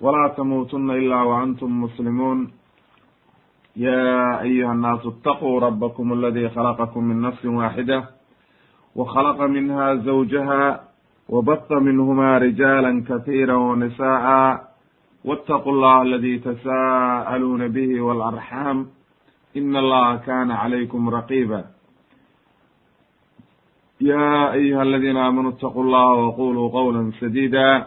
ولا تموتن إلا وأنتم مسلمون يا أيها الناس اتقوا ربكم الذي خلقكم من نفس واحدة وخلق منها زوجها وبث منهما رجالا كثيرا ونساء واتقوا الله الذي تساءلون به والأرحام إن الله كان عليكم رقيبا يا أيها الذين آمنوا اتقوا الله وقولوا قولا سديدا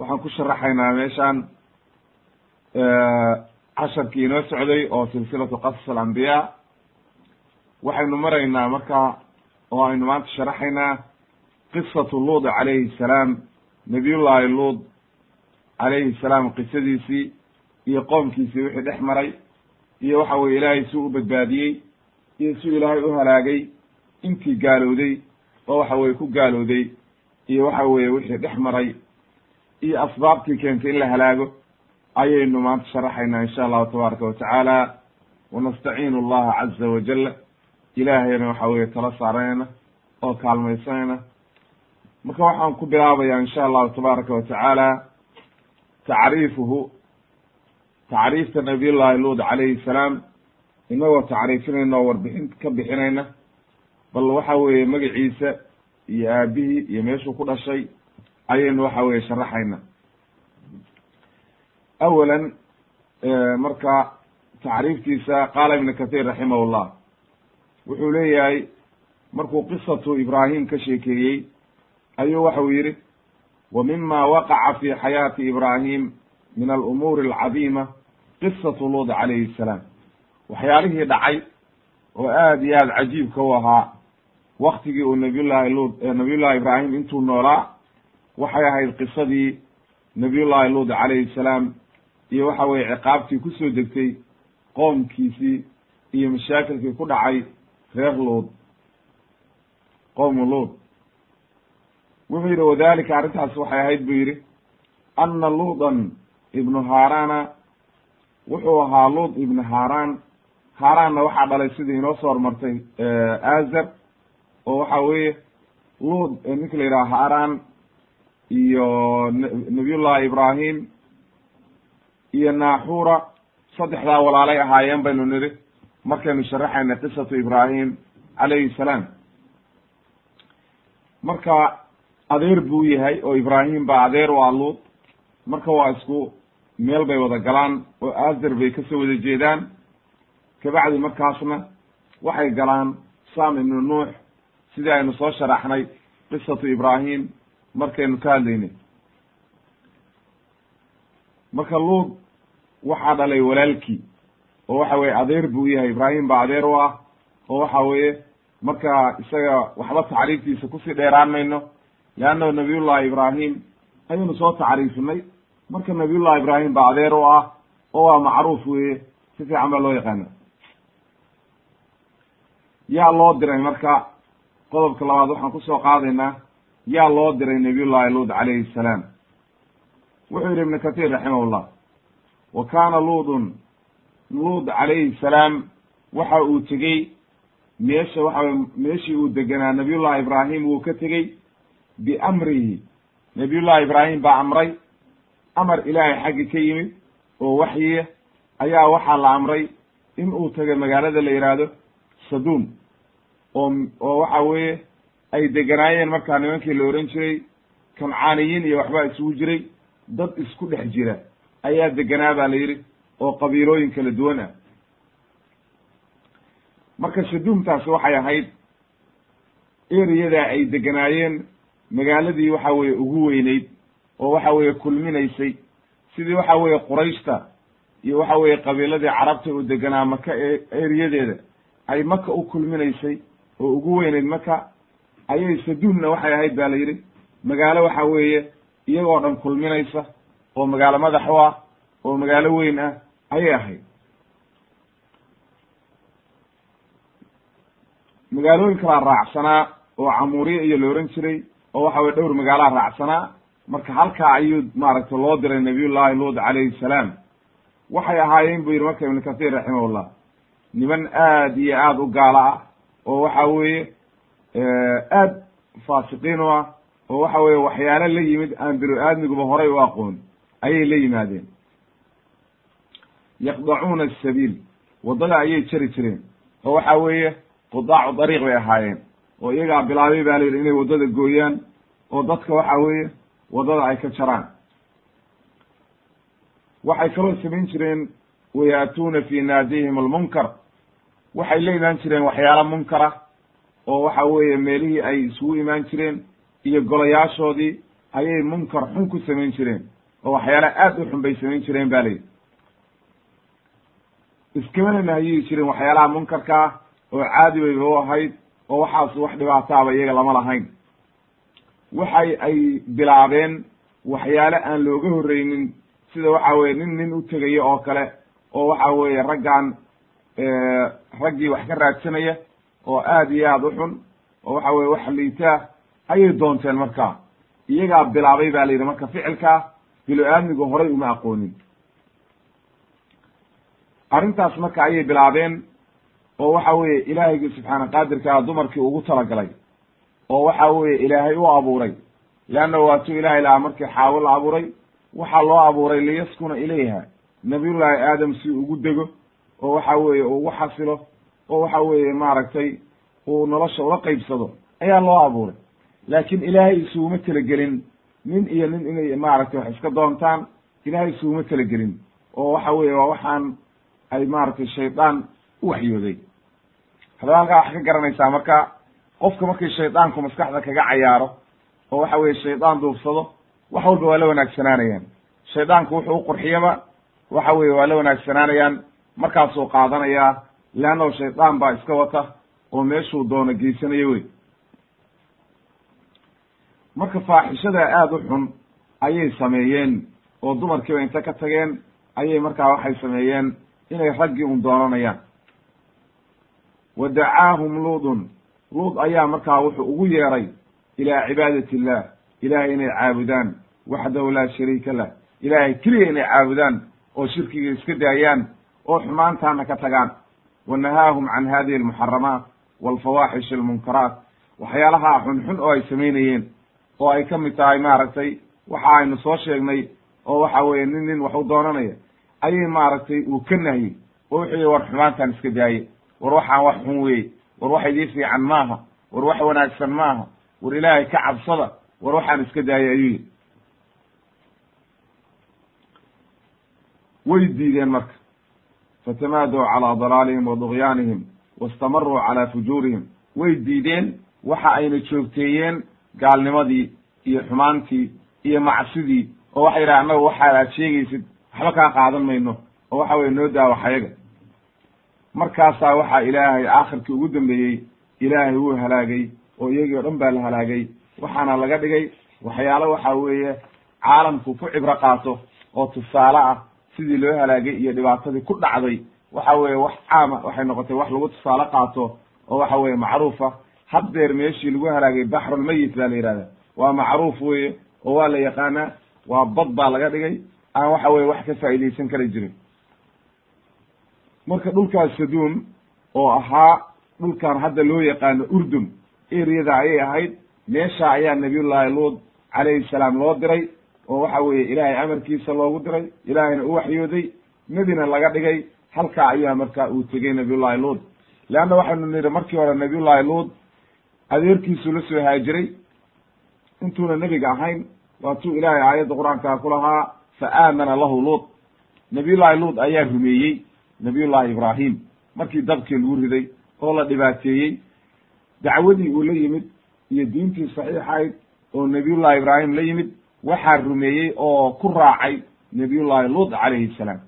waxaan ku sharaxaynaa meeshan casharkii inoo socday oo silsilatu qasas alambiyaa waxaynu maraynaa marka oo aynu maanta sharaxaynaa qisatu luud calayhi salaam nabiyullaahi luud calayhi salaam qisadiisii iyo qoomkiisii wixii dhex maray iyo waxa weye ilaahay suu u badbaadiyey iyo suu ilaahay u halaagay intii gaalowday oo waxa weye ku gaalowday iyo waxa weye wixii dhex maray iyo asbaabtii keentay in la halaago ayaynu maanta sharaxaynaa insha allahu tabaaraka wa tacaala. Wanastaciinu allaha caza wajal ilaahayna waxa weye tala saaranayna oo kaalmaysanayna marka waxaan ku bilaabayaa insha allahu tabaaraka wa tacaala tacriifuhu tacriifta nabiy llahi luud calayhi salaam. Inagoo tacriifinayna oo warbixin ka bixinayna. Bal waxa weeye magaciisa iyo aabihii iyo meeshuu ku dhashay ayaynu waxa weye sharaxayna. Awalan marka tacriiftiisa qaala ibnu kathir raximah llah wuxuu leeyahay markuu qisatu ibraahim ka sheekeeyey ayuu waxau yihi wa mima waqaca fi xayaati ibraahim min alumuuri alcadiima qisatu luud calayhi salaam. Waxyaalihii dhacay oo aad iyo aad cajiibka u ahaa waktigii uu nabiyullahi luud nabiyullahi ibraahim intuu noolaa waxay ahayd qisadii nabiyullahi luud calayhi salaam iyo waxa weye ciqaabtii ku soo degtay qoomkiisii iyo mashaakilkii ku dhacay reer luud qowmu luud. Wuxuu yidhi wadalika arrintaas waxay ahayd buu yidhi anna luudan ibnu haarana wuxuu ahaa luud ibnu haaraan. Haaraanna waxaa dhalay sidii inoo soo hormartay azar oo waxa weeye luud ninka la yidhaha haaraan iyo nabiyullahi ibraahim iyo naaxura saddexdaa walaalay ahaayeen baynu nidhi markaynu sharaxayna qisatu ibraahim calayhi salaam. Marka adeer buu yahay oo ibraahim baa adeer u ah luud marka waa isku meel bay wada galaan oo azar bay ka soo wada jeedaan. Kabacdi markaasna waxay galaan sam ibnu nuux. Sidii aynu soo sharaxnay qisatu ibraahim markaynu ka hadlaynay marka luud waxaa dhalay walaalkii oo waxa weye adeer buu yahay ibraahim baa adeer u ah oo waxa weeye marka isaga waxba tacriiftiisa ku sii dheeraan mayno leannahu nabiyullahi ibraahim ayaynu soo tacriifinay. Marka nabiyullahi ibraahim baa adeer u ah oo waa macruuf weye si fiican baa loo yaqaana. Yaa loo diray marka qodobka labaad waxaan ku soo qaadaynaa yaa loo diray nabiyullahi luud calayhi salaam. Wuxuu yihi ibnu kathir raximahullah wa kaana luudun luud calayhi salaam waxa uu tegey meesha waxa meeshii uu degenaa nabiyullahi ibraahim wuu ka tegey biamrihi nabiyullahi ibraahim baa amray amar ilaahay xaggi ka yimid oo waxyiya ayaa waxaa la amray in uu tago magaalada la yidhaahdo saduum oo oo waxa weeye ay deganaayeen markaa nimankii la ohan jiray kancaaniyiin iyo waxbaa isugu jiray dad isku dhex jira ayaa deganaa baa la yidhi oo qabiilooyin kala duwan ah. Marka saduumtaasi waxay ahayd ereyada ay deganaayeen magaaladii waxa weeye ugu weyneyd oo waxa weeye kulminaysay sidii waxa weeye qurayshta iyo waxa weeye qabiiladii carabta u deganaa maka ee eriyadeeda ay maka u kulminaysay oo ugu weyneyd maka ayay saduumna waxay ahayd ba la yidhi. Magaalo waxa weeye iyagoo dhan kulminaysa oo magaalo madax u ah oo magaalo weyn ah ayay ahayd. Magaalooyin kalaa raacsanaa oo camuuriye iyo la ohan jiray oo waxa weye dhowr magaalaa raacsanaa. Marka halkaa ayuu maaragtay loo diray nabiyullahi luud calayhi salaam. Waxay ahaayeen buu yidhi marka ibnu kahiir raximahullah niman aad iyo aad u gaalo ah oo waxa weeye aad faasiqiin u ah oo waxa weeye waxyaalo la yimid aan binu aadmiguba horay u aqoon ayay la yimaadeen. Yaqdacuuna asabiil waddada ayay jari jireen oo waxa weeye qudaacu dariiq bay ahaayeen oo iyagaa bilaabay baa la yidhi inay waddada gooyaan oo dadka waxa weeye waddada ay ka jaraan. Waxay kaloo samayn jireen wayaatuuna fi naadihim almunkar. Waxay la imaan jireen waxyaalo munkara oo waxa weeye meelihii ay isugu imaan jireen iyo golayaashoodii ayay munkar xun ku samayn jireen oo waxyaala aad u xun bay samayn jireen ba layidhi iskamana nahyiyi jiren waxyaalaha munkarkaa oo caadi bayba u ahayd oo waxaas wax dhibaataaba iyaga lama lahayn. Waxay ay bilaabeen waxyaale aan looga horreynin sida waxa weye nin nin u tegayo oo kale oo waxa weeye raggan raggii wax ka raadsanaya oo aad iyo aad u xun oo waxa weye wax liitaa ayay doonteen marka. Iyagaa bilaabay ba la yidhi marka ficilkaa bilo aadmigu horay uma aqoonin. Arrintaas marka ayay bilaabeen oo waxa weeye ilaahaygi subxaana qaadirkaa dumarkii ugu talagalay oo waxa weeye ilaahay u abuuray. Leanna waatuu ilahay lahaa markii xaawo la abuuray waxaa loo abuuray liyaskuna ilayha nabiyullaahi aadam si ugu dego oo waxa weeye ugu xasilo oo waxa weeye maaragtay uu nolosha ula qaybsado ayaa loo abuuray. Laakiin ilaahay isuguma talagelin. Nin iyo nin inay maaragtay wax iska doontaan ilaahay isuguma talagelin. Oo waxa weeye waa waxaan ay maaragtay shaydaan u waxyooday. Haddaba halkaa waxaa ka garanaysaa marka qofka markii shaydaanku maskaxda kaga cayaaro oo waxa weye shaydaan duubsado wax walba waa la wanaagsanaanayaan. Shaydaanku wuxuu u qurxiyaba waxa weye waa la wanaagsanaanayaan markaasuu qaadanayaa leannahu shaydaan baa iska wata oo meeshuu doono geysanayo wey marka faaxishada aada u xun ayay sameeyeen oo dumarkiiba inta ka tageen ayay markaa waxay sameeyeen inay raggii un doonanayaan wa dacaahum luudun luud ayaa markaa wuxuu ugu yeeray ilaa cibaadati illah ilahay inay caabudaan waxdahu laa shariika lah. Ilaahay keliya inay caabudaan oo shirkiga iska daayaan oo xumaantaana ka tagaan wa nahaahum can hadihi almuxaramaat walfawaaxish almunkaraat waxyaalaha xunxun oo ay samaynayeen oo ay ka mid tahay maaragtay waxa aynu soo sheegnay oo waxa weeye nin nin wax u doonanaya ayay maaragtay uu ka nahyey oo wuxuu yihi war xumaantaan iska daaye. War waxaan wax xun weeye war wax idii fiican maaha. War wax wanaagsan maaha. War ilaahay ka cabsada. War waxaan iska daayay ayuu yihi way diideen marka fatamaaduu calaa dalaalihim wa dugyaanihim wastamaruu calaa fujuurihim way diideen waxa ayna joogteeyeen gaalnimadii iyo xumaantii iyo macsidii oo waxay yidhaha annaga waxaad aad sheegaysid waxba kaa qaadan mayno oo waxa weye noo daawax ayaga markaasaa waxaa ilaahay aakhirkii ugu dambeeyey ilaahay wuu halaagay oo iyagii o dhan baa la halaagay waxaana laga dhigay waxyaalo waxa weeye caalamku ku cibro qaato oo tusaale ah sidii loo halaagay iyo dhibaatadii ku dhacday waxa weeye wax caama waxay noqotay wax lagu tusaale qaato oo waxa weeye macruufa haddeer meeshii lagu halaagay baxrulmayit baa la yihahda waa macruuf weye oo waa la yaqaanaa waa bad baa laga dhigay aan waxa weye wax ka faa'idaysan kara jirin. Marka dhulkaas saduum oo ahaa dhulkan hadda loo yaqaano urdun eriyada ayay ahayd. Meesha ayaa nabiyullaahi luud calayhi salaam loo diray oo waxa weeye ilaahay amarkiisa loogu diray ilaahayna u waxyooday nebina laga dhigay halkaa ayaa marka uu tegey nabiyullahi luud. Leanna waxaynu nidhi markii hore nabiyullahi luud adeerkiisuu la soo haajiray intuuna nebiga ahayn waatuu ilaahay aayadda qur'aankaa ku lahaa fa aamana lahu luut nabiyullaahi luut ayaa rumeeyey nabiyullaahi ibraahim. Markii dabkii lagu riday oo la dhibaateeyey dacwadii uu la yimid iyo diintii saxiixayd oo nabiyullahi ibraahim la yimid waxaa rumeeyey oo ku raacay nabiyullahi luut calayhi salaam.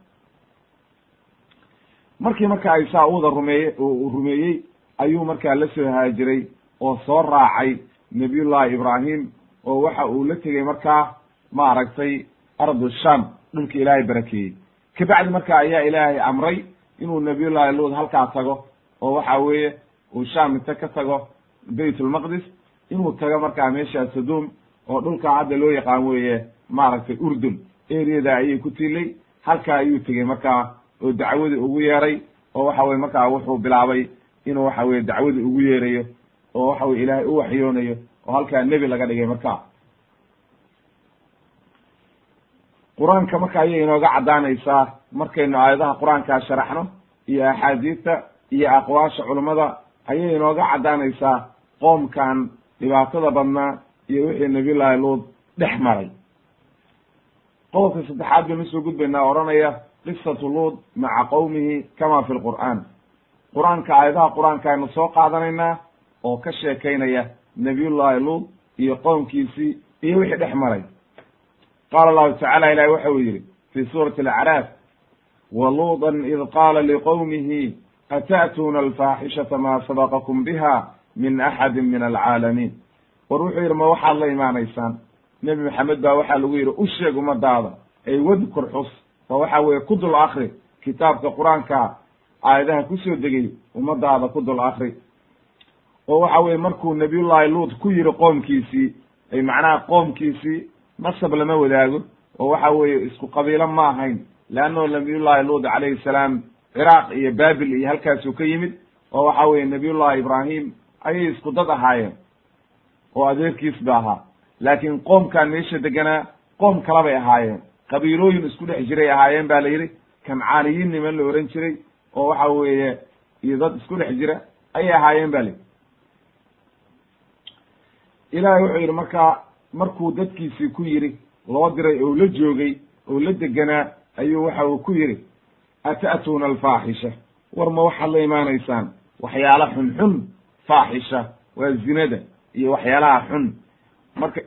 Markii marka ay saa u wada rumeeye rumeeyey ayuu markaa la soo haajiray oo soo raacay nabiyullahi ibraahim oo waxa uu la tegey markaa maaragtay ardu sham dhulka ilaahay barakeeyey. Kabacdi marka ayaa ilaahay amray inuu nabiyullahi luud halkaa tago oo waxa weeye uu sham inta ka tago bayt ulmaqdis inuu tago markaa meesha saduum oo dhulka hadda loo yaqaan weeye maaragtay urdun. Eriyada ayay ku tiilay halkaa ayuu tegey markaa oo dacwadii ugu yeeray oo waxa weye markaa wuxuu bilaabay inuu waxa weye dacwadii ugu yeerayo oo waxa weye ilaahay u waxyoonayo oo halkaa nebi laga dhigay marka qur'aanka marka ayay inooga caddaanaysaa markaynu aayadaha qur'aankaa sharaxno iyo axaadiista iyo aqwaasha culummada ayay inooga caddaanaysaa qoomkan dhibaatada badnaa iyo wixii nabiyullaahi luud dhex maray. Qodobka saddexaad baynu u soo gudbaynaa odhanaya qisatu luud maca qowmihi kama fi lqur'aan qur'aanka aayadaha qur'aanka aynu soo qaadanaynaa oo ka sheekaynaya nabiyullaahi luud iyo qoomkiisii iyo wixii dhex maray. Qaala allahu tacala ilahi waxa uu yidhi fi suurati alacraaf waluudan id qaala liqowmihi ata'tuuna alfaaxishata maa sabaqakum biha min axadi min alcaalamiin war wuxuu yidhi ma waxaad la imaanaysaan? Nebi maxamed baa waxaa lagu yidhi u sheeg ummadaada ay wadkur xus. Oo waxa weeye ku dul akri kitaabka qur'aanka aayadaha ku soo degay ummadaada ku dul akri oo waxa weye markuu nabiyullahi luut ku yidhi qoomkiisii ay macnaha qoomkiisii nasab lama wadaago. Oo waxa weeye isku qabiilo ma ahayn leanno nabiyullahi luut calayhi salaam ciraaq iyo babil iyo halkaasuu ka yimid. Oo waxa weye nabiyullahi ibraahim ayay isku dad ahaayeen oo adeerkiis ba ahaa laakiin qoomkan meesha deganaa qoom kala bay ahaayeen. Qabiilooyin isku dhex jiray ahaayeen ba la yidhi. Kancaaniyiin niman la ohan jiray oo waxa weeye iyo dad isku dhex jira ayay ahaayeen ba layidhi ilaahay wuxuu yidhi markaa markuu dadkiisii ku yidhi loo diray oo la joogay oo la deganaa ayuu waxa uu ku yidhi ata'tuuna alfaaxisha war ma waxaad la imaanaysaan. Waxyaala xunxun faaxisha waa zinada iyo waxyaalaha xun. Marka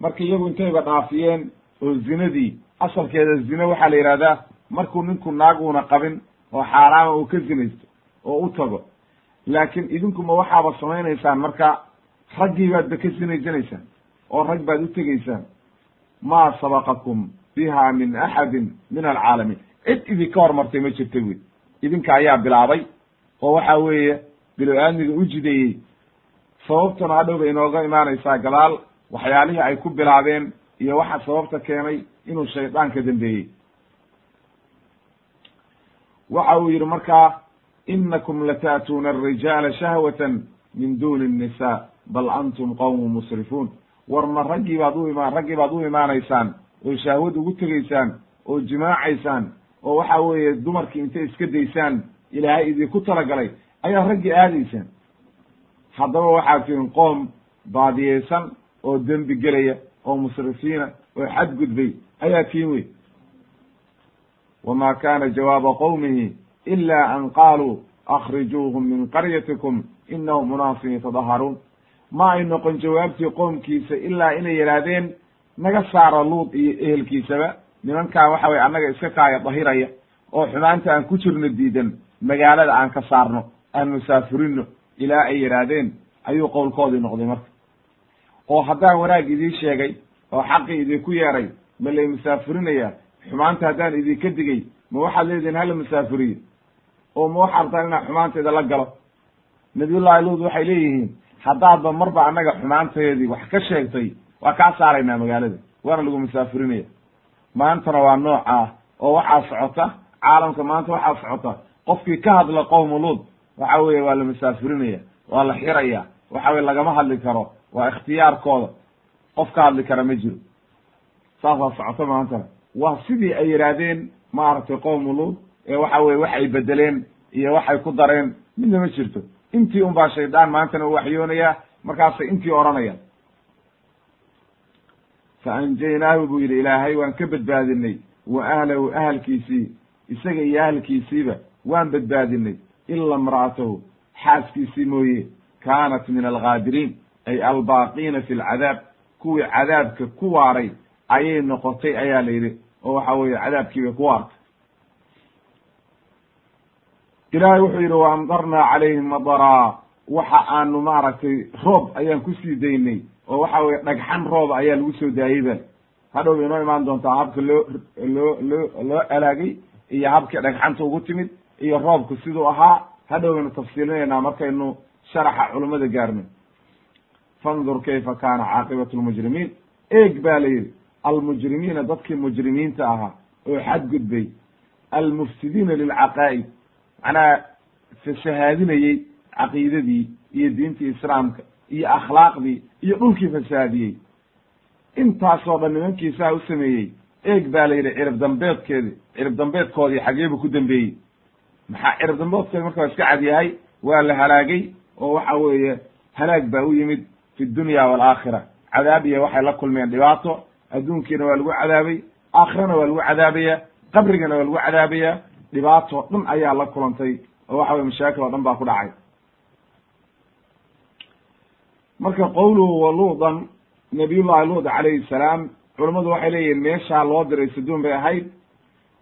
marka iyagu intayba dhaafiyeen oo zinadii asalkeeda zine waxaa la yidhahdaa markuu ninku naag uuna qabin oo xaaraama uu ka zinaysto oo u tago. Laakiin idinkuma waxaaba samaynaysaan marka raggii baad ba ka sinaysanaysaan oo rag baad u tegaysaan. Maa sabaqakum biha min axadin min alcaalamiin. Cid idinka hormartay ma jirta wey idinka ayaa bilaabay oo waxa weeye bilo-aadmiga u jideeyey sababtuna hadhow bay inooga imaanaysaa gadaal waxyaalihii ay ku bilaabeen iyo waxa sababta keenay inuu shaydaanka dambeeyey. Waxa uu yidhi markaa inakum lata'tuuna alrijaala shahwatan min duni الnisa bal antum qowmu musrifuun. War ma raggii baad u imaan raggii baad u imaanaysaan oo shahwad ugu tegaysaan oo jimaacaysaan oo waxa weeye dumarkii intay iska daysaan ilaahay idinku talagalay ayaa raggii aadaysaan haddaba waxaad tihin qoom baadiyeysan oo dembi gelaya oo musrifiina oo xadgudbay ayaa tiin wey wma kana jawaaba qowmihi ila an qaluu akhrijuuhum min qaryatikum inahum unaasun yatadaharuun ma ay noqon jawaabtii qoomkiisa ilaa inay yidhaahdeen naga saara luud iyo ehelkiisaba nimankan waxa weye annaga iska kaaya dahiraya oo xumaanta aan ku jirno diidan magaalada aan ka saarno aan musaafurino ilaa ay yidhaahdeen ayuu qowlkoodii noqday marka. Oo haddaan wanaag idii sheegay oo xaqii idinku yeeray ma lay musaafurinaya xumaanta haddaan idinka digay ma waxaad leedihin hala musaafuriyo? Oo ma waxaad rabtaan inaa xumaanteeda la galo? Nabiyullahi luud waxay leeyihiin haddaadba marba annaga xumaanteedii wax ka sheegtay waa kaa saaraynaa magaalada waana lagu musaafurinaya maantana waa nooca oo waxaa socota caalamka maanta waxaa socota. Qofkii ka hadla qowmu luud waxa weeye waa la musaafurinaya waa la xiraya waxa weye lagama hadli karo waa ikhtiyaarkooda. Qof ka hadli kara ma jiro. Saasaa socoto maantana waa sidii ay yidhaahdeen maaragtay qowmu luud ee waxa weye waxay bedeleen iyo waxay ku dareen midna ma jirto. Intii un baa shaydaan maantana u waxyoonayaa markaasay intii odhanayaan fa anjaynaahu buu yidhi ilaahay waan ka badbaadinay wa ahlahu ahalkiisii isaga iyo ahalkiisiiba waan badbaadinay ila imra'atahu xaaskiisii mooye kaanat min alghaadiriin ay albaaqiina fi lcadaab kuwii cadaabka ku waaray ayay noqotay ayaa la yidhi oo waxa weeye cadaabkii bay ku waartay ilaahay wuxuu yidhi wa amdarnaa calayhim madaraa waxa aanu maaragtay roob ayaan ku sii daynay oo waxa weye dhagxan rooba ayaa lagu soo daayey ba hadhow inoo imaan doontaa habka loo loo loo loo alaagay iyo habkii dhagxanta ugu timid iyo roobku siduu ahaa hadhow baynu tafsiilinaynaa markaynu sharaxa culummada gaarno fandur kayfa kaana caaqibatu lmujrimiin. Eeg baa la yidhi almujrimiina dadkii mujrimiinta ahaa oo xadgudbay almufsidiina lilcaqaa'id macnaha fasahaadinayey caqiidadii iyo diintii islaamka iyo akhlaaqdii iyo dhulkii fasaadiyey. Intaasoo dhan nimankiisaa u sameeyey eeg baa la yidhi cirib dambeedkeedi cirib dambeedkoodii xageebu ku dambeeyey maxaa dambeedkoodi marka waa iska cadyahay waa la halaagay oo waxa weeye halaag baa u yimid fi dunya waalaakhira cadaab iyo waxay la kulmeen dhibaato. Adduunkiina waa lagu cadaabay aakhirana waa lagu cadaabaya qabrigana waa lagu cadaabaya. Dhibaato dhan ayaa la kulantay oo waxa weye mashaakil oo dhan baa ku dhacay. Marka qowluhu waluudan nabiyullahi luud calayhi salaam culammadu waxay leeyihiin meeshaa loo diray saduun bay ahayd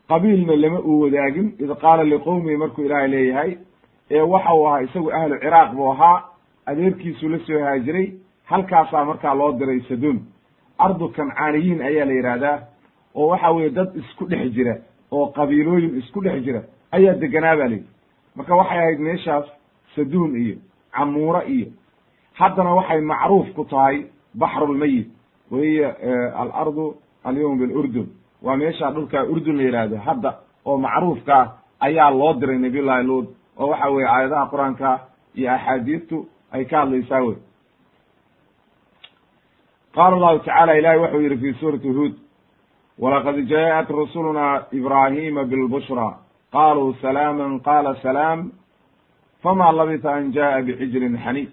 qabiilna lama uu wadaagin. Id qaala liqowmihi markuu ilaahay leeyahay ee waxa uu ahaa isagu ahlu ciraaq buu ahaa. Adeerkiisuu la soo haajiray halkaasaa markaa loo diray saduun. Ardu kancaaniyiin ayaa la yidhaahdaa oo waxa weeye dad isku dhex jira oo qabiilooyin isku dhex jira ayaa deganaa ba layidhi marka waxay ahayd meeshaas saduun iyo camuuro iyo haddana waxay macruuf ku tahay baxrulmayit wahiya alardu alyawm bilurdun waa meeshaa dhulkaa urdun la yidhaahdo hadda oo macruufka ah ayaa loo diray nabiy llahi luud oo waxa weye aayadaha qur'aanka iyo axaadiistu ay ka hadlaysaa wey qaala allahu tacala ilahi wuxuu yihi fi suurati huod walaqad jaaءat rusuluna ibrahima bilbushra. Qaluu salaama qala salaam fama labisa an jaءa bicijlin xaniif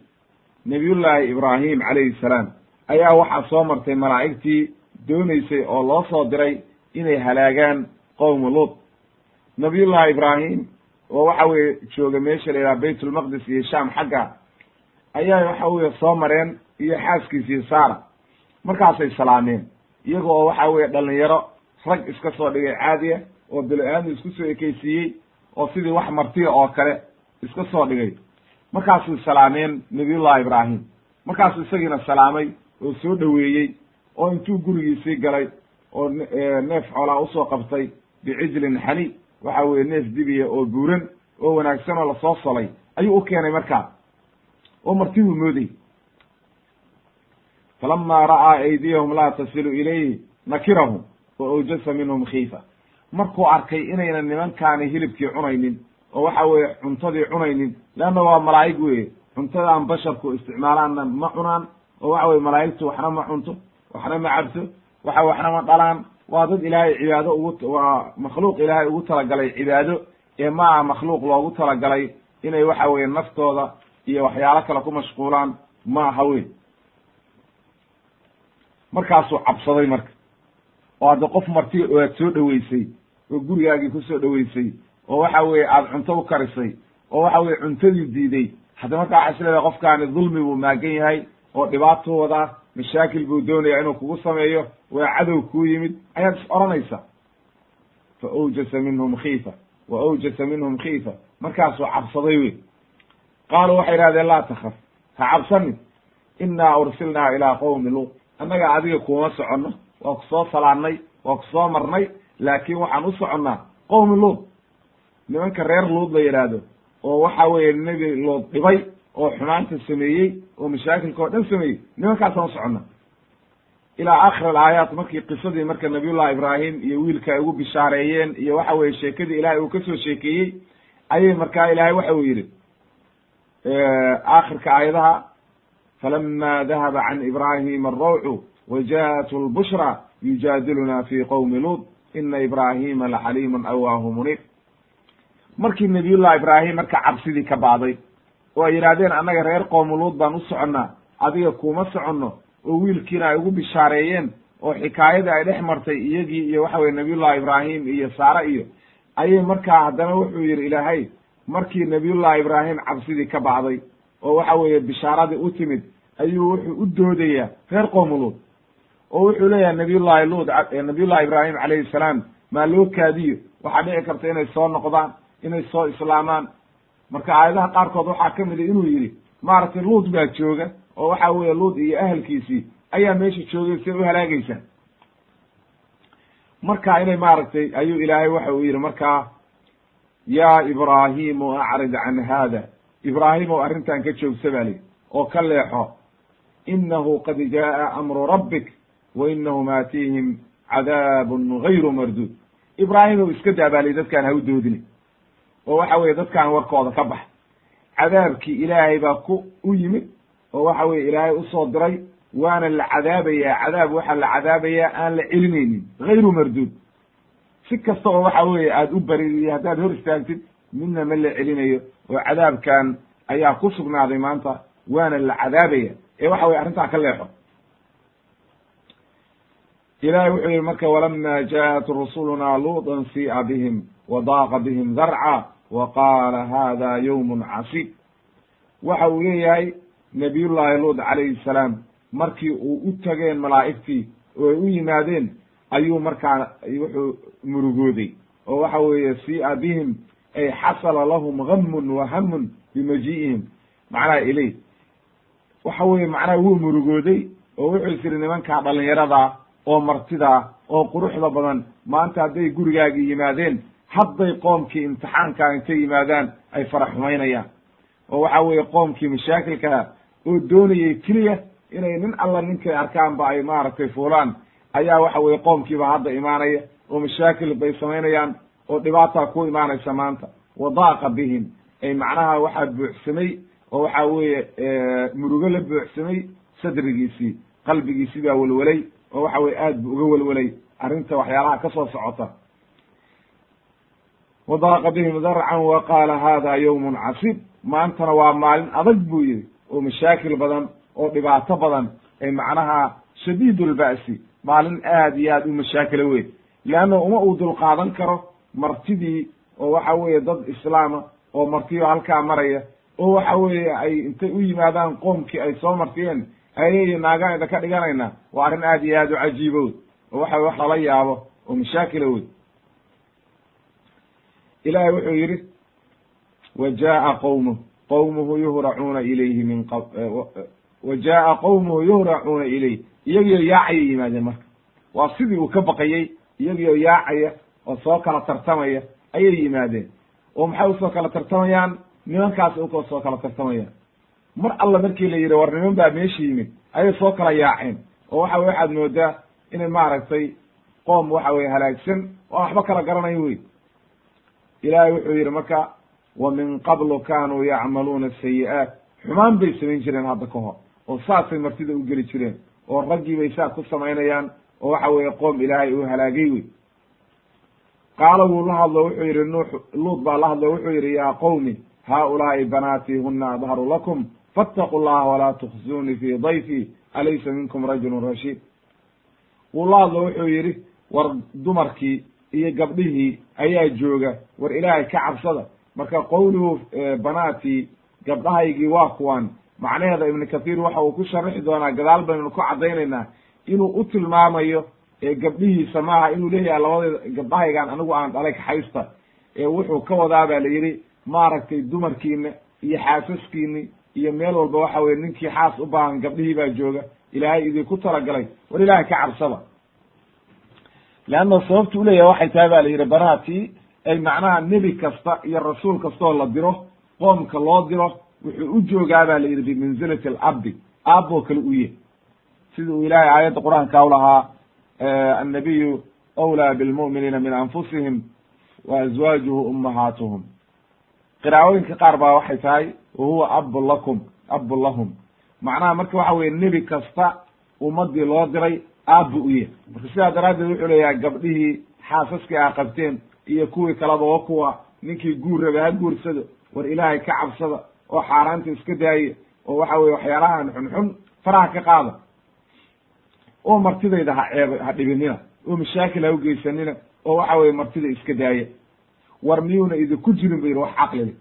nabiyullaahi ibraahim calayhi salaam ayaa waxaa soo martay malaa'igtii doonaysay oo loo soo diray inay halaagaan qowmu luut. Nabiyullaahi ibraahim oo waxa weye jooga meesha la yidhaha bayt ulmaqdis iyo sham xagga ayaa waxa weye soo mareen iyo xaaskiisii saara. Markaasay salaameen iyaga oo waxa weye dhalinyaro rag iska soo dhigay caadiya oo bilo-aadmi isku soo ekeysiiyey oo sidii wax martiya oo kale iska soo dhigay. Markaasuu salaameen nabiyullahi ibraahim. Markaasuu isagiina salaamay oo soo dhoweeyey oo intuu gurigiisii galay oo neef xoolaa u soo qabtay bicijlin xani. Waxa weye neef dibiya oo buuran oo wanaagsan oo la soo solay ayuu u keenay markaa oo martibuu mooday. Falama ra'aa aydiyahum laa tasilu ilayhi nakirahum wa awjasa minhum khiifa. Markuu arkay inaynan nimankaani hilibkii cunaynin oo waxa weeye cuntadii cunaynin leanna waa malaa'ig weye cuntadaan basharku isticmaalaanna ma cunaan oo waxa weye malaa'igtu waxna ma cunto waxna ma cabto waxa waxna ma dhalaan. Waa dad ilaahay cibaado ugu waa makhluuq ilaahay ugu talagalay cibaado ee ma aha makhluuq loogu talagalay inay waxa weye naftooda iyo waxyaalo kale ku mashquulaan ma aha weyn. Markaasuu cabsaday marka. Oo hadda qof marti oo aad soo dhoweysay oo gurigaagii ku soo dhoweysay oo waxa weye aada cunto u karisay oo waxa weye cuntadii diiday hadda marka waxa isleedahay qofkaani dulmi buu maagan yahay oo dhibaato wadaa mashaakil buu doonaya inuu kugu sameeyo waa cadow kuu yimid ayaad is odhanaysa fa awjasa minhum khiifa wa awjasa minhum khiifa. Markaasuu cabsaday wey qaaluu waxay idhahdeen laa takaf ha cabsanin. Innaa ursilnaa ilaa qowmi luut. Annaga adiga kuma soconno waa ku soo salaannay waa ku soo marnay laakiin waxaan u soconnaa qowmi luut. Nimanka reer luud la yidhaahdo oo waxa weeye nebi luud dhibay oo xumaanta sameeyey oo mashaakilka oo dhan sameeyey nimankaasaan u soconnaa ilaa aakhir alaayaat markii qisadii marka nabiyullahi ibraahim iyo wiilka ay ugu bishaareeyeen iyo waxa weye sheekadii ilaahay uu ka soo sheekeeyey ayay markaa ilaahay waxa uu yidhi aakhirka aayadaha falama dahaba can ibraahima arawcu wa ja'at lbushra yujaadiluna fi qowmi luud ina ibraahima laxaliimun awaahu muniib markii nabiyullahi ibraahim marka cabsidii ka baaday oo ay yidhahdeen annaga reer qowmu luud baan u soconnaa adiga kuma soconno. Oo wiilkiina ay ugu bishaareeyeen oo xikaayadii ay dhex martay iyagii iyo waxa weye nabiyullahi ibraahim iyo saare iyo ayay markaa haddana wuxuu yidhi ilaahay markii nabiyullahi ibraahim cabsidii ka bacday oo waxa weeye bishaaradii u timid ayuu wuxuu u doodayaa reer qowmu luud oo wuxuu leeyahay nabiyullahi luud nabiyullahi ibraahim calayhi salaam maa loo kaadiyo? Waxaa dhici karta inay soo noqdaan inay soo islaamaan marka aayadaha qaarkood waxaa ka mid a inuu yidhi maaragtay luud baa jooga oo waxa weeye luud iyo ahalkiisii ayaa meesha joogay say u halaagaysaa marka inay maaragtay ayuu ilaahay waxa uu yidhi markaa yaa ibraahimu acrid can haada. Ibraahim ow arrintan ka joogsa baa lihi oo ka leexo inahu qad jaa'a amru rabbik wa inahum aatihim cadaabun gayru marduud. Ibraahim ow iska daabaaliy dadkaan ha u doodini oo waxa weye dadkaan warkooda ka bax cadaabkii ilaahay baa ku u yimid oo waxa weye ilaahay u soo diray waana la cadaabayaa cadaab waxaa la cadaabayaa aan la celinaynin gayru marduud. Si kasta oo waxa weeye aada u baridiyo haddaad hor istaagtid midna ma la celinayo oo cadaabkan ayaa ku sugnaaday maanta waana la cadaabaya ee waxa weye arrintaa ka leexo. Ilahay wuxuu yihi marka walama jaءat rusuluna luuطa si'a bihim wadaaqa bihim darca wa qaala hada ywm casib waxa uu leeyahay nabiyullahi luud calayhi salaam markii uu u tageen malaa'igtii oo ay u yimaadeen ayuu markaa wuxuu murugooday. oo waxa weeye si'a bihim ay xasala lahum hamun bimaji'ihim. Macnaha iley waxa weye macnaha wuu murugooday oo wuxuu is yidhi nimankaa dhalinyarada oo martida oo quruxda badan maanta hadday gurigaagii yimaadeen hadday qoomkii imtixaankaa intay yimaadaan ay fara xumaynayaan oo waxa weeye qoomkii mashaakilkaa oo doonayay keliya inay nin alla ninkay arkaanba ay maaragtay fuulaan ayaa waxa weye qoomkiiba hadda imaanaya oo mashaakil bay samaynayaan oo dhibaataa ku imaanaysa maanta. Wadaaqa bihim ay macnaha waxaa buuxsamay oo waxa weeye murugo la buuxsamay sadrigiisii qalbigiisii baa welwelay oo waxa weye aad bu uga welwelay arrinta waxyaalaha ka soo socota wadaaqa bihim darcan wa qaala hada yawmun casib maantana waa maalin adag buu yihi oo mashaakil badan oo dhibaato badan ay macnaha shadiid lba'si maalin aad iyo aad u mashaakilo weyn leanna uma uu dulqaadan karo martidii oo waxa weeye dad islaama oo martiyo halkaa maraya oo waxa weeye ay intay u yimaadaan qoomkii ay soo martiyeen ayay naagaan ida ka dhiganayna waa arrin aad iyo aad u cajiibo oo waxa wax lala yaabo oo mashaakila wey ilahay wuxuu yidhi wa jaa'a qowmuh qowmuhu yuhracuuna ilayhi min q wa jaa'a qowmuhu yuhracuuna ilayh iyagiyo yaacaya yimaadeen marka. Waa sidii uu ka baqayey iyagiyo yaacaya oo soo kala tartamaya ayay yimaadeen. Oo maxay u soo kala tartamayaan? Nimankaas uka soo kala tartamayaan. Mar alla markii la yidhi war niman baa meesha yimid. Ayay soo kala yaaceen. Oo waxa weye waxaad moodaa inay maaragtay qoom waxa weye halaagsan oo waxba kala garanayo wey ilaahay wuxuu yidhi marka wa min qablu kanuu yacmaluuna sayi'aat xumaan bay samayn jireen hadda ka hor oo saasay martida u geli jireen oo raggii bay saa ku samaynayaan oo waxa weeye qoom ilaahay uu halaagay wey qaala wuu la hadlo wuxuu yidhi nuux luud baa la hadlo wuxuu yidhi yaa qowmi haaulaa'i banaatii huna adharu lakum faataquu llaha walaa tukhzunii fii dayfii alaysa minkum rajulun rashiid. Wuu la hadlo wuxuu yidhi war dumarkii iyo gabdhihii ayaa jooga. War ilaahay ka cabsada. Marka qowluhu banaatii gabdhahaygii waa kuwan. Macnaheeda ibnu kathiir waxa uu ku sharixi doonaa gadaal baynu ku caddaynaynaa inuu u tilmaamayo gabdhihiisa maaha inuu leeyahay labadeeda gabdhahaygaan anigu aan dhalay kaxaysta ee wuxuu ka wadaa ba la yidhi maaragtay dumarkiina iyo xaasaskiini iyo meel walba waxa weye ninkii xaas u baahan gabdhihii baa jooga. Ilaahay idinku talagalay. War ilaahay ka cabsada leanna sababtu uleeyahay waxay tahay ba la yidhi banaatii ay macnaha nebi kasta iyo rasuul kastaoo la diro qoomka loo diro wuxuu u joogaa ba la yidhi bimanzilati alabdi aaboo kale u yahy sida uu ilaahay aayadda qur'aanka u lahaa annabiyu awlaa bilmu'miniina min anfusihim wa azwaajuhu ummahaatuhum qiraa'ooyinka qaar baa waxay tahay wa huwa abun lakum abun lahum macnaha marka waxa weye nebi kasta ummadii loo diray aabbu u yahy marka sidaa daraaddeed wuxuu leeyahay gabdhihii xaasaskii a qabteen iyo kuwii kaleba oo kuwa ninkii guur raba ha guursado war ilaahay ka cabsada oo xaaraanta iska daaya oo waxa weye waxyaalahan xunxun faraha ka qaada. Oo martidayda ha ceeb ha dhibinina oo mashaakil ha ugeysanina oo waxa weye martida iska daaya war miyuuna idinku jirin bu yidhi wax caqli leh.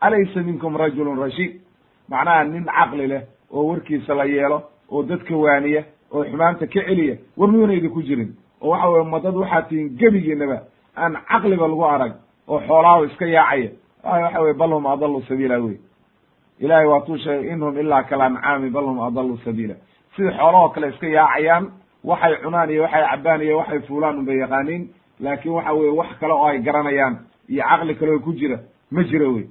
Alaysa minkum rajulun rashiid macnaha nin caqli leh oo warkiisa la yeelo oo dadka waaniya oo xumaanta ka celiya war miyuuna idinku jirin. Oo waxa weye madad waxaad tihiin gebigiinaba aan caqliba lagu arag oo xoolaaho iska yaacaya. Waxa weye bal hum adalu sabiila wey. Ilahay waatuu sheegay in hum ilaa kal ancaami bal adalu sabiila. Sida xoolahoo kale iska yaacayaan waxay cunaan iyo waxay cabaan iyo waxay fuulaan unbay yaqaaniin. Laakin waxa weye wax kale oo ay garanayaan iyo caqli kale oo ku jira ma jiro wey.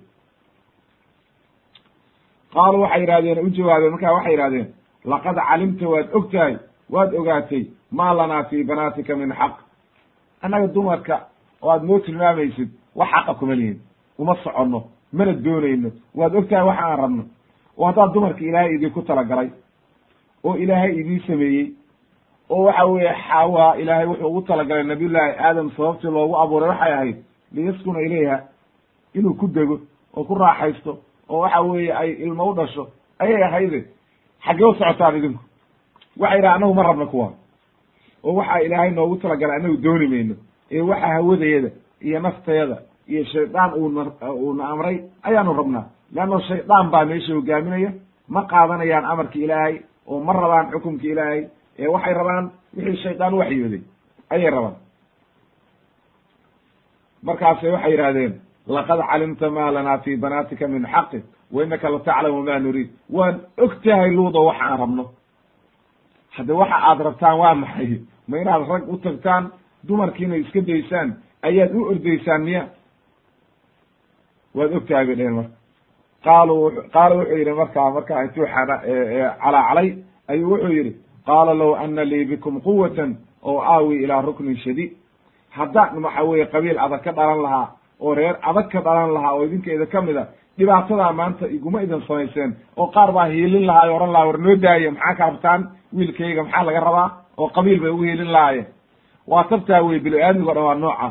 Qaaluu waxay yihahdeen u jawaabeen markaa waxay yihahdeen laqad calimta waad og tahay waad ogaatay maa lanaa fii banaatika min xaq. Annaga dumarka oo aad noo tilmaamaysid wax xaqa kuma lihin. Uma soconno mana doonayno. Waad og tahay waxa aan rabno. Oo haddaad dumarka ilaahay idinku talagalay oo ilaahay idiin sameeyey oo waxa weeye xawa ilaahay wuxuu ugu talagalay nabiyullaahi aadam sababtii loogu abuuray waxay ahayd liyaskuna ilayha inuu ku dego oo ku raaxaysto oo waxa weeye ay ilmo u dhasho ayay ahayde xaggee u socotaan idinku waxay yidhaha anagu ma rabno kuwa. Oo waxa ilaahay noogu talagalay anagu dooni mayno. Ee waxa hawadayada iyo naftayada iyo shaydaan uuna amray ayaanu rabnaa. Leanno shaydaan baa meesha hogaaminaya. Ma qaadanayaan amarki ilaahay oo ma rabaan xukumki ilaahay. Ee waxay rabaan wixii shaydaan waxyooday ayay rabaan. Markaasay waxay yidhahdeen laqad calimta ma lanaa fi banaatika min xaqi wa inaka lataclamu ma nuriid waan og tahay luudo waxa aan rabno hadde waxa aad rabtaan waa maxay ma inaad rag u tagtaan dumarkiina iska daysaan ayaad u ordaysaan miya waad og tahay bay dheheen marka qaalu qaala wuxuu yidhi markaa markaa intuu calaacalay ayuu wuxuu yidhi qaala low ana lii bikum quwatan oo aawi ilaa ruknin shadiid haddaan waxa weeye qabiil adag ka dhalan lahaa oo reer adag ka dhalan lahaa oo idinkeeda ka mid a dhibaatadaa maanta iguma idin samayseen oo qaar baa hiilin lahaa o ohan lahaa war noo daaya maxaa ka rabtaan wiilkayga maxaa laga rabaa? oo qabiil bay ugu hiilin lahaayeen waa tabtaa wey bini aadmigo dhan waa nooca.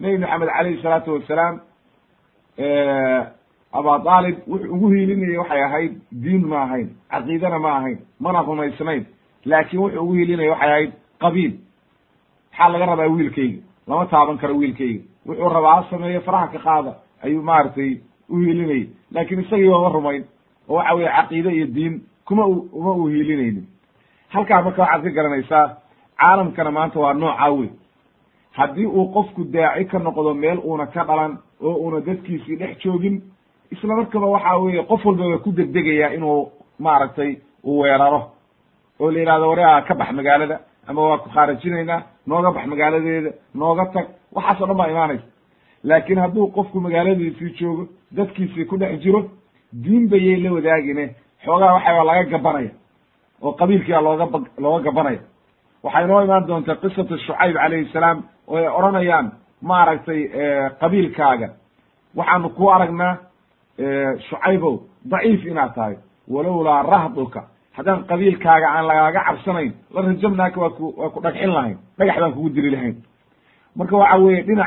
Nebi maxamed calayhi salaatu wasalaam aba aalib wuxuu ugu hiilinayay waxay ahayd diin ma ahayn caqiidana ma ahayn mana rumaysnayn laakin wuxuu ugu hiilinaya waxay ahayd qabiil. Maxaa laga rabaa wiilkayga? Lama taaban karo wiilkayga wuxuu rabaa ha sameeyo faraha ka qaada ayuu maaragtay u hiilinayay laakin isagii ooma rumayn oo waxa weye caqiide iyo diin kuma uma u hiilinaynin halkaa marka waxaad ka garanaysaa caalamkana maanta waa noocaa wey haddii uu qofku daaci ka noqdo meel uuna ka dhalan oo una dadkiisii dhex joogin isla markaba waxa weeye qof walba waa ku degdegayaa inuu maaragtay uu weeraro. Oo la yihahdo wareha ka bax magaalada ama waa ku khaarajinaynaa nooga bax magaaladeeda nooga tag. Waxaas o dhan baa imaanaysa laakin hadduu qofku magaaladiisii joogo dadkiisii ku dhex jiro diin bayay la wadaagine. Xoogaa waxaa laga gabanaya. Oo qabiilkiia looga looga gabanaya. Waxay noo imaan doontaa qisatu shucayb calayhi salaam oo ay odhanayaan maaragtay qabiilkaaga. Waxaanu ku aragnaa shucaybow daciif inaad tahay. Walowlaa rahduka haddaan qabiilkaaga aan lagaaga cabsanayn la rajamnaaka waa ku waa ku dhagxin lahayn dhagax baan kugu dili lahayn. Marka waxa weeye dhinac